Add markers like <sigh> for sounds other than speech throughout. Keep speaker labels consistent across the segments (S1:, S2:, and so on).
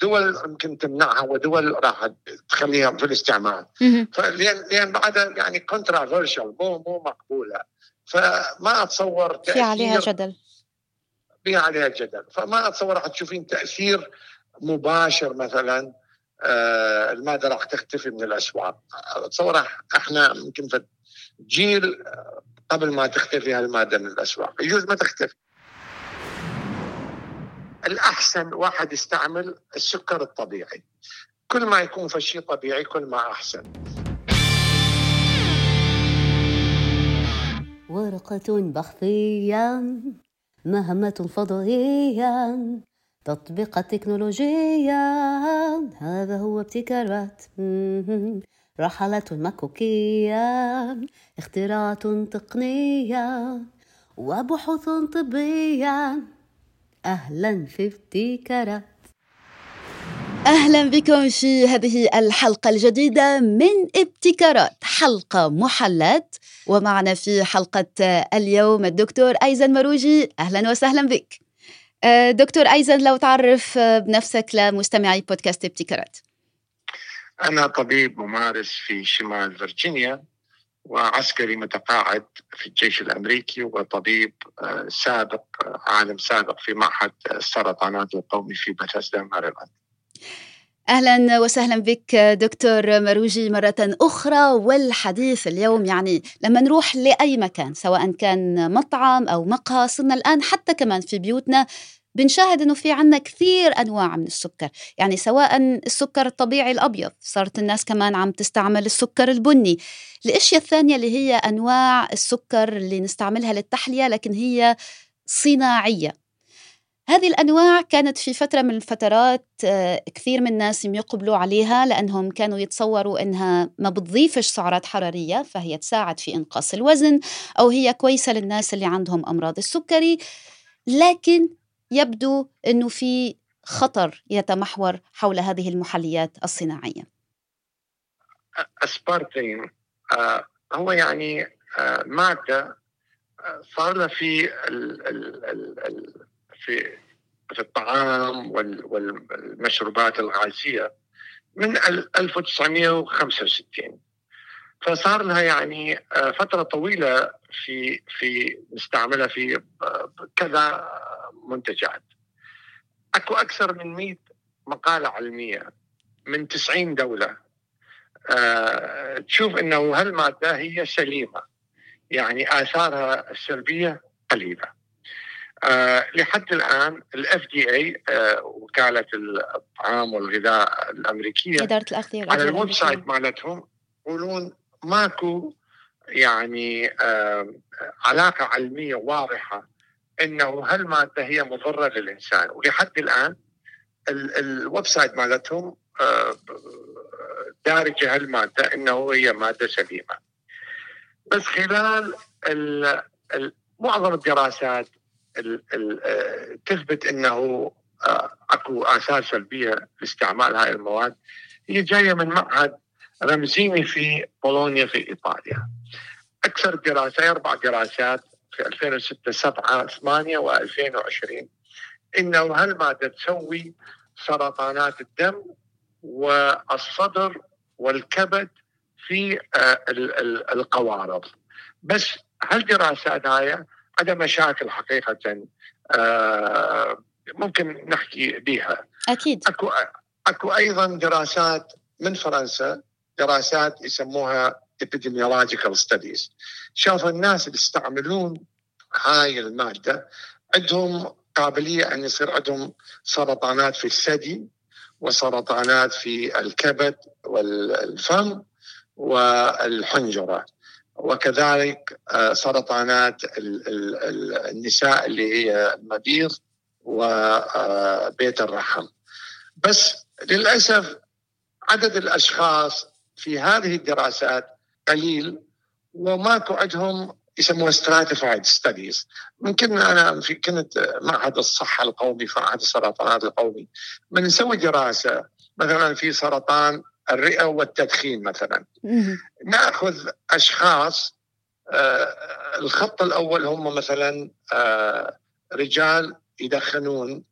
S1: دول يمكن تمنعها ودول راح تخليها في الاستعمال فلان لأن بعدها يعني كونترافيرشال مو مو مقبولة. فما أتصور
S2: في عليها جدل.
S1: في عليها جدل. فما أتصور راح تشوفين تأثير مباشر مثلا آه المادة راح تختفي من الأسواق. أتصور إحنا يمكن في جيل قبل ما تختفي هالمادة من الأسواق. يجوز ما تختفي. الأحسن واحد يستعمل السكر الطبيعي. كل ما يكون في شيء طبيعي كل ما أحسن.
S3: ورقة بحثية مهمة فضائية تطبيق تكنولوجية هذا هو ابتكارات. رحلة مكوكية اختراعات تقنية وبحوث طبية. أهلا في ابتكارات.
S2: أهلا بكم في هذه الحلقة الجديدة من ابتكارات حلقة محلات. ومعنا في حلقة اليوم الدكتور أيزن مروجي. أهلا وسهلا بك. دكتور أيزن لو تعرف بنفسك لمستمعي بودكاست ابتكارات.
S1: أنا طبيب ممارس في شمال فرجينيا وعسكري متقاعد في الجيش الأمريكي وطبيب سابق عالم سابق في معهد السرطانات القومي في باتسدا ماريلاند.
S2: أهلا وسهلا بك دكتور مروجي مرة أخرى والحديث اليوم يعني لما نروح لأي مكان سواء كان مطعم أو مقهى صرنا الآن حتى كمان في بيوتنا بنشاهد إنه في عنا كثير أنواع من السكر يعني سواء السكر الطبيعي الأبيض صارت الناس كمان عم تستعمل السكر البني. الأشياء الثانية اللي هي أنواع السكر اللي نستعملها للتحلية لكن هي صناعية. هذه الأنواع كانت في فترة من الفترات كثير من الناس يقبلوا عليها لأنهم كانوا يتصوروا أنها ما بتضيفش سعرات حرارية فهي تساعد في إنقاص الوزن أو هي كويسة للناس اللي عندهم أمراض السكري. لكن يبدو أنه في خطر يتمحور حول هذه المحليات الصناعية.
S1: أسبارتين آه هو يعني آه مادة صار لها في ال ال ال ال في في الطعام والمشروبات الغازية من 1965 فصار لها يعني فترة طويلة في في نستعملها في كذا منتجات. أكو أكثر من 100 مقالة علمية من 90 دولة. أه تشوف إنه هالمادة هي سليمة. يعني آثارها السلبية قليلة. آه لحد الآن ال FDA وكالة الطعام والغذاء الأمريكية
S2: إدارة الأغذية
S1: على ال website مالتهم يقولون ماكو يعني علاقة علمية واضحة إنه هالمادة هي مضرة للإنسان. ولحد الآن ال website مالتهم دارجة هالمادة إنه هي مادة سليمة. بس خلال ال ال معظم الدراسات ال ال تثبت إنه أكو آثار سلبية لاستعمال هاي المواد. هي جاية من معهد رمزيني في بولونيا في إيطاليا. أكثر دراسات أربع دراسات في 2006 7 8 و2020 إنه هالماده تسوي سرطانات الدم والصدر والكبد في القوارض. بس هالدراسات هاي عندها مشاكل حقيقة آه ممكن نحكي بها
S2: أكيد
S1: أكو, أكو أيضا دراسات من فرنسا دراسات يسموها epidemiological studies. شافوا الناس اللي يستعملون هاي المادة عندهم قابلية أن يصير عندهم سرطانات في الثدي وسرطانات في الكبد والفم والحنجرة. وكذلك سرطانات النساء اللي هي المبيض وبيت الرحم. بس للأسف عدد الأشخاص في هذه الدراسات قليل وماكو عندهم يسموها stratified studies. ممكن أنا في كنت معهد الصحة القومي في معهد السرطانات القومي. من نسوي دراسة مثلا في سرطان الرئة والتدخين مثلا. نأخذ أشخاص آه الخط الأول هم مثلا آه رجال يدخنون.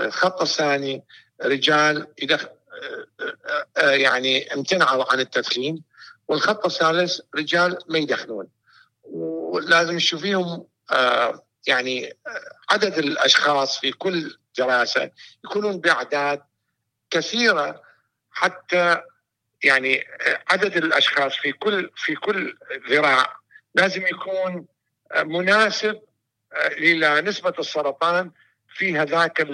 S1: الخط الثاني رجال يدخ... يعني امتنعوا عن التدخين. والخط الثالث رجال ما يدخنون. ولازم تشوفيهم يعني عدد الأشخاص في كل دراسة يكونون بأعداد كثيرة حتى يعني عدد الأشخاص في كل في كل ذراع لازم يكون مناسب إلى نسبة السرطان في هذاك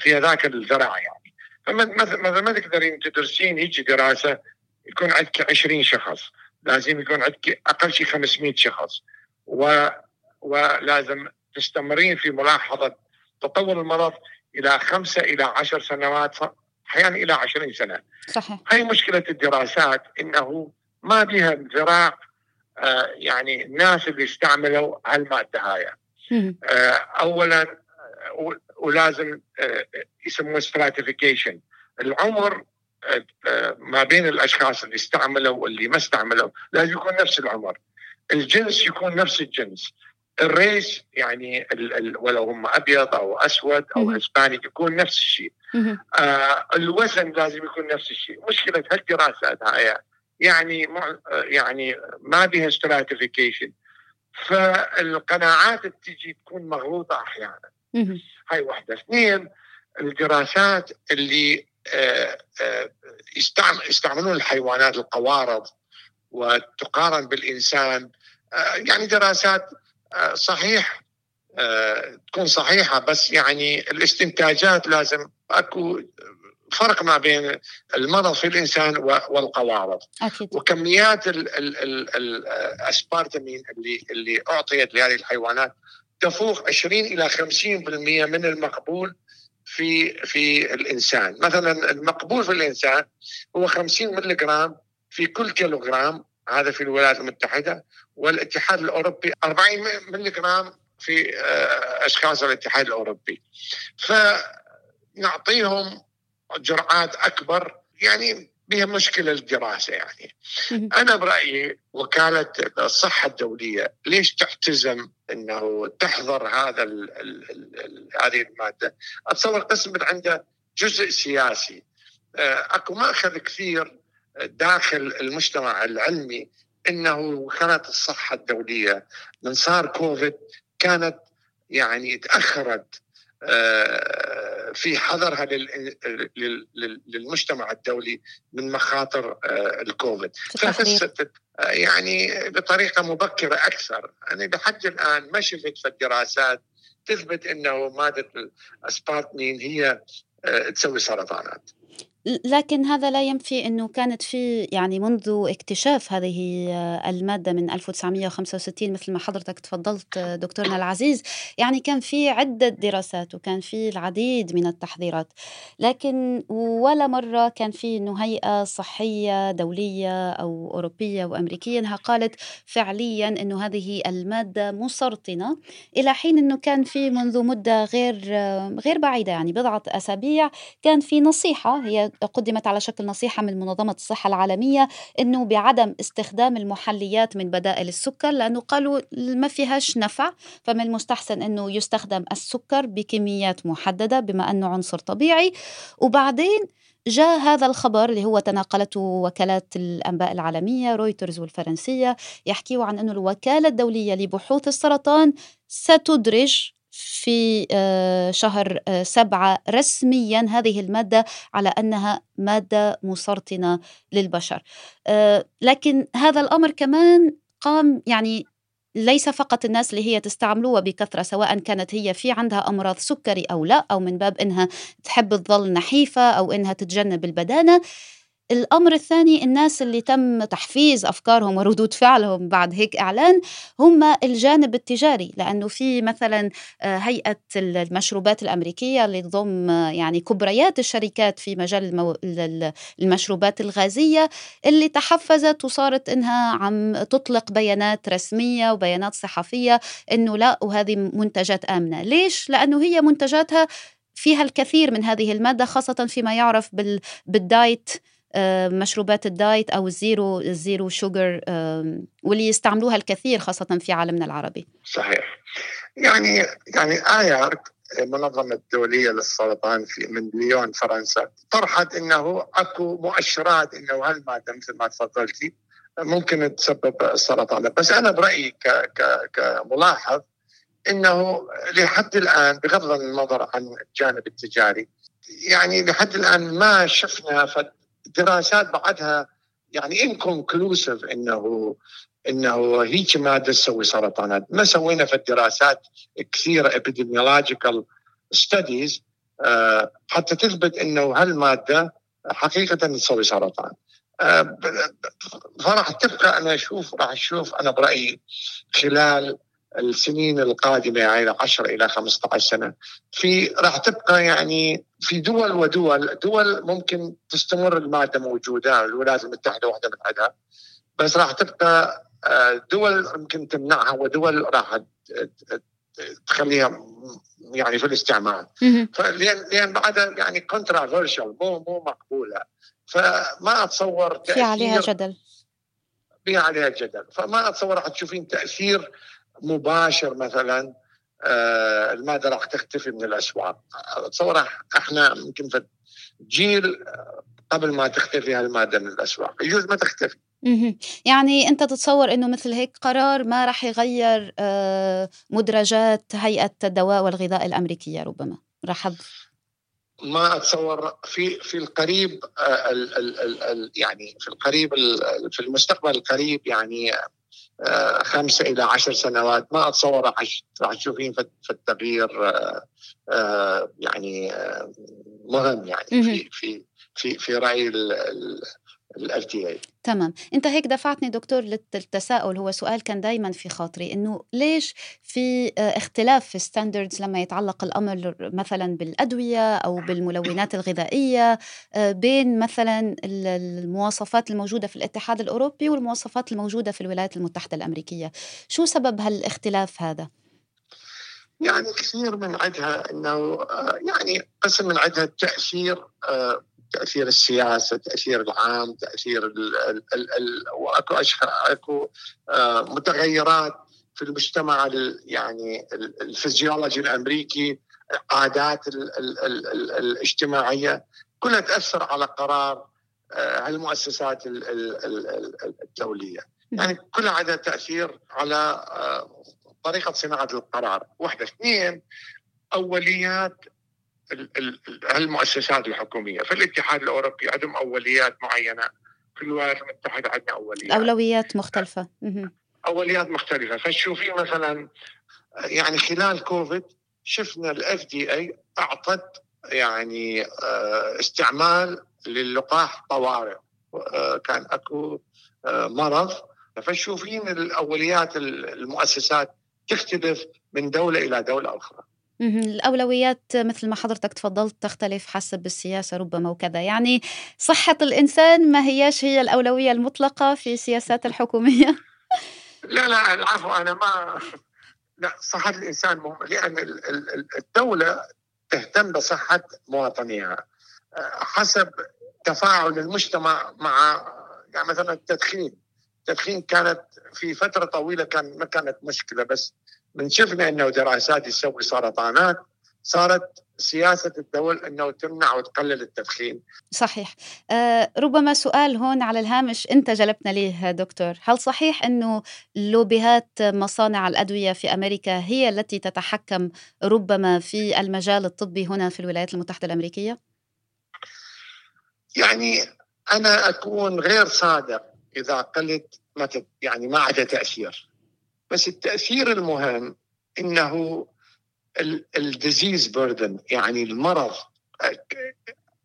S1: في هذاك الذراع يعني. فمثلا ما تقدرين تدرسين هيك دراسة يكون عندك 20 شخص لازم يكون عندك أقل شيء 500 شخص و ولازم تستمرين في ملاحظة تطور المرض إلى خمسة إلى عشر سنوات أحيانا إلى 20 سنة.
S2: صحيح.
S1: هاي مشكلة الدراسات إنه ما بها ذراع آه يعني الناس اللي استعملوا هالمادة هاي. آه اولا آه ولازم آه يسموه stratification العمر آه ما بين الأشخاص اللي استعملوا واللي ما استعملوا لازم يكون نفس العمر. الجنس يكون نفس الجنس. ال race يعني ال ال ولو هم أبيض أو أسود أو إسباني يكون نفس الشيء. آه الوزن لازم يكون نفس الشيء. مشكلة هالدراسات هاي يعني يعني ما بها ستراتيفيكيشن فالقناعات بتجي تكون مغلوطة أحيانا. هاي واحدة. اثنين الدراسات اللي آه آه يستعملون الحيوانات القوارض وتقارن بالإنسان. آه يعني دراسات صحيح تكون صحيحة بس يعني الاستنتاجات لازم أكو فرق ما بين المرض في الإنسان والقوارض.
S2: أكيد.
S1: وكميات الأسبارتامين اللي, اللي أعطيت لهذه الحيوانات تفوق 20 إلى 50% من المقبول في في الإنسان. مثلا المقبول في الإنسان هو 50 ملغ في كل كيلوغرام هذا في الولايات المتحدة والاتحاد الأوروبي 40 ملغ في أشخاص الاتحاد الأوروبي. فنعطيهم جرعات أكبر يعني بها مشكلة الدراسة يعني. أنا برأيي وكالة الصحة الدولية ليش تحتزم أنه تحظر هذا ال ال ال هذه المادة. أتصور قسم عنده جزء سياسي. أكو مأخذ كثير داخل المجتمع العلمي إنه وكاله الصحة الدولية من صار كوفيد كانت يعني تأخرت. في حظرها للمجتمع الدولي من مخاطر الكوفيد. فخست يعني بطريقة مبكرة أكثر. أنا لحد الآن ما شفت في الدراسات تثبت إنه مادة الاسبارتمين هي تسوي سرطانات.
S2: لكن هذا لا ينفي إنه كانت في يعني منذ اكتشاف هذه المادة من 1965 مثل ما حضرتك تفضلت دكتورنا العزيز. يعني كان في عدة دراسات وكان في العديد من التحذيرات لكن ولا مرة كان في انه هيئه صحية دولية أو أوروبية وامريكيه إنها قالت فعليا إنه هذه المادة مسرطنة إلى حين إنه كان في منذ مدة غير غير بعيدة يعني بضعة أسابيع كان في نصيحة هي قدمت على شكل نصيحة من منظمة الصحة العالمية أنه بعدم استخدام المحليات من بدائل السكر لأنه قالوا ما فيهاش نفع فمن المستحسن أنه يستخدم السكر بكميات محددة بما أنه عنصر طبيعي. وبعدين جاء هذا الخبر اللي هو تناقلته وكالات الأنباء العالمية رويترز والفرنسية يحكيوا عن أنه الوكالة الدولية لبحوث السرطان ستدرج في شهر سبعة رسميا هذه المادة على أنها مادة مسرطنة للبشر. لكن هذا الأمر كمان قام يعني ليس فقط الناس اللي هي تستعملوها بكثرة سواء كانت هي في عندها أمراض سكري أو لا أو من باب إنها تحب تظل نحيفة أو إنها تتجنب البدانة. الأمر الثاني الناس اللي تم تحفيز أفكارهم وردود فعلهم بعد هيك إعلان هم الجانب التجاري لأنه في مثلا هيئة المشروبات الأمريكية اللي تضم يعني كبريات الشركات في مجال. المشروبات الغازية اللي تحفزت وصارت إنها عم تطلق بيانات رسمية وبيانات صحفية إنه لا وهذه منتجات آمنة ليش؟ لأنه هي منتجاتها فيها الكثير من هذه المادة خاصة فيما يعرف بال... بالدايت مشروبات الدايت أو الزيرو الزيرو شوجر واللي يستعملوها الكثير خاصة في عالمنا العربي.
S1: صحيح. يعني يعني IARC المنظمة الدولية للسرطان في من ليون فرنسا طرحت إنه أكو مؤشرات إنه هالمادة مثل ما تفضلتي ممكن تسبب السرطان. بس أنا برأيي ك ك كملاحظ إنه لحد الآن بغض النظر عن الجانب التجاري يعني لحد الآن ما شفنا دراسات بعدها يعني inconclusive إنه إنه هيك مادة تسوي سرطانات. ما سوينا في الدراسات كثيره epidemiological studies حتى تثبت إنه هالمادة حقيقة تسوي سرطان. آه، فراح تبقى أنا أشوف راح أشوف أنا برأيي خلال السنين القادمة يعني 10 إلى 15 سنة. في راح تبقى يعني في دول ودول دول ممكن تستمر المادة موجودة الولايات المتحده واحدة من عندها بس راح تبقى آه، دول ممكن تمنعها ودول راح تخليها يعني في الاستعمال فلان لأن بعدها يعني كونترافيرشال مو مو مقبولة. فما أتصور
S2: في عليها جدل.
S1: في عليها جدل. فما أتصور حتشوفين تأثير مباشر مثلا آه المادة راح تختفي من الأسواق. اتصور إحنا يمكن في جيل قبل ما تختفي هالمادة من الأسواق. يجوز ما تختفي.
S2: يعني أنت تتصور إنه مثل هيك قرار ما راح يغير آه، مدرجات هيئة الدواء والغذاء الأمريكية ربما؟ راح
S1: ما أتصور في في القريب آه، ال ال ال يعني في القريب في المستقبل القريب يعني آه، خمسة إلى عشر سنوات. ما أتصور راح تشوفين في التغيير يعني مهم يعني في في في في رأي اي
S2: تمام. انت هيك دفعتني دكتور للتساؤل. هو سؤال كان دائما في خاطري إنه ليش في آه، اختلاف في ستاندردز لما يتعلق الأمر مثلا بالأدوية أو بالملونات الغذائية آه، بين مثلا المواصفات الموجودة في الاتحاد الأوروبي والمواصفات الموجودة في الولايات المتحدة الأمريكية. شو سبب هالاختلاف هذا؟
S1: يعني كثير من عندها إنه آه، يعني قسم من عندها التأثير تأثير السياسة، تأثير العام، تأثير ال ال ال ال وأكو أكو آه، متغيرات في المجتمع يعني الفيزيولوجي الأمريكي، عادات ال ال ال ال الاجتماعية كلها تأثر على قرار آه، المؤسسات الدولية. يعني كلها عندها تأثير على آه، طريقة صناعة القرار، واحدة. اثنين أوليات المؤسسات الحكومية. في الاتحاد الأوروبي عندهم أوليات معينة. في الولايات المتحده عندنا أوليات.
S2: أولويات مختلفة.
S1: اولويات مختلفة. فتشوفي مثلا يعني خلال كوفيد شفنا الاف دي اي أعطت يعني آه، استعمال للقاح طوارئ. آه، كان أكو آه، مرض. فتشوفين الأوليات المؤسسات تختلف من دولة إلى دولة أخرى.
S2: الأولويات مثل ما حضرتك تفضلت تختلف حسب السياسة ربما وكذا. يعني صحة الإنسان ما هياش هي الأولوية المطلقة في السياسات الحكومية؟ <laughs>
S1: لا لا العفو أنا ما <laughs> لا صحة الإنسان مهم لأن الدولة تهتم بصحة مواطنيها حسب تفاعل المجتمع مع يعني مثلا التدخين. التدخين كانت في فترة طويلة كان ما كانت مشكلة بس من شفنا إنه دراسات تسوي سرطانات صارت سياسة الدول أنه تمنع وتقلل التدخين.
S2: صحيح. أه ربما سؤال هون على الهامش أنت جلبتنا ليه دكتور؟ هل صحيح أنه لوبيهات مصانع الأدوية في أمريكا هي التي تتحكم ربما في المجال الطبي هنا في الولايات المتحدة الأمريكية؟
S1: يعني أنا أكون غير صادق إذا قلت ما يعني ما عدا تأثير. بس التأثير المهم إنه الديزيز بيردن يعني المرض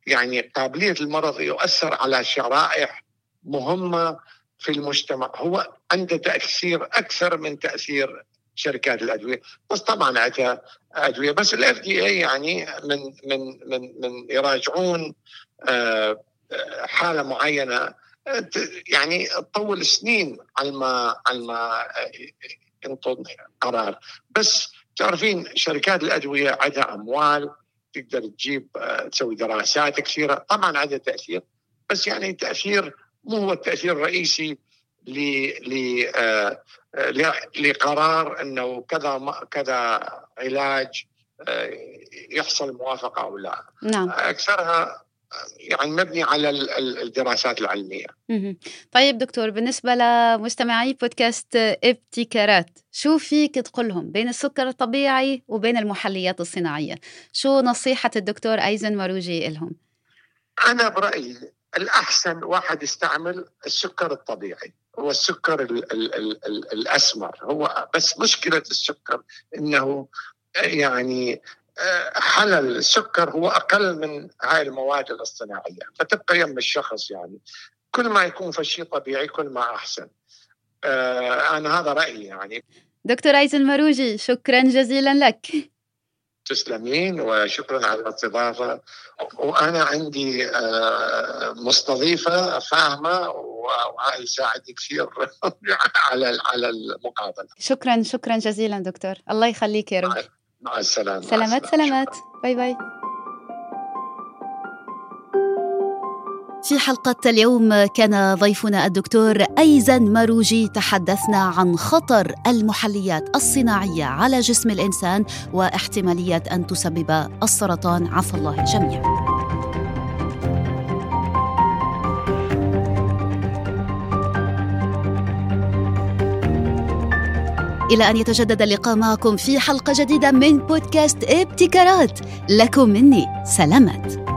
S1: يعني قابلية المرض يؤثر على شرائح مهمة في المجتمع. هو عنده تأثير أكثر من تأثير شركات الأدوية. بس طبعا عندها أدوية. بس الاف دي اي يعني من من من من يراجعون آه، حالة معينة يعني تطول سنين على ما على ما ينطن قرار. بس تعرفين شركات الأدوية عندها أموال تقدر تجيب تسوي دراسات كثيرة. طبعا عندها تأثير بس يعني تأثير مو هو التأثير الرئيسي لقرار إنه كذا كذا علاج يحصل موافقة أو لا.
S2: نعم.
S1: أكثرها يعني مبني على الدراسات العلمية.
S2: طيب دكتور بالنسبة لمستمعي بودكاست إبتكارات، شو فيك تقولهم بين السكر الطبيعي وبين المحليات الصناعية؟ شو نصيحة الدكتور أيزن ماروجي لهم؟
S1: أنا برأيي الأحسن واحد يستعمل السكر الطبيعي هو السكر ال ال ال ال الأسمر هو بس مشكلة السكر إنه يعني حلل السكر هو أقل من هاي المواد الاصطناعية. فتبقى يم الشخص يعني. كل ما يكون في شيء طبيعي كل ما أحسن. آه أنا هذا رأيي يعني.
S2: دكتور ايزن مروجي شكرا جزيلا لك.
S1: تسلمين وشكرا على الاستضافة. وأنا عندي آه مستضيفة فاهمة وهاي يساعدني كثير <laughs> على على المقابلة.
S2: شكرا شكرا جزيلا دكتور. الله يخليك يا رب.
S1: مع السلامة.
S2: سلامات سلامات. bye bye. في حلقة اليوم كان ضيفنا الدكتور أيزن ماروجي. تحدثنا عن خطر المحليات الصناعية على جسم الإنسان واحتمالية أن تسبب السرطان. عفى الله الجميع. إلى أن يتجدد اللقاء معكم في حلقة جديدة من بودكاست إبتكارات. لكم مني سلامات.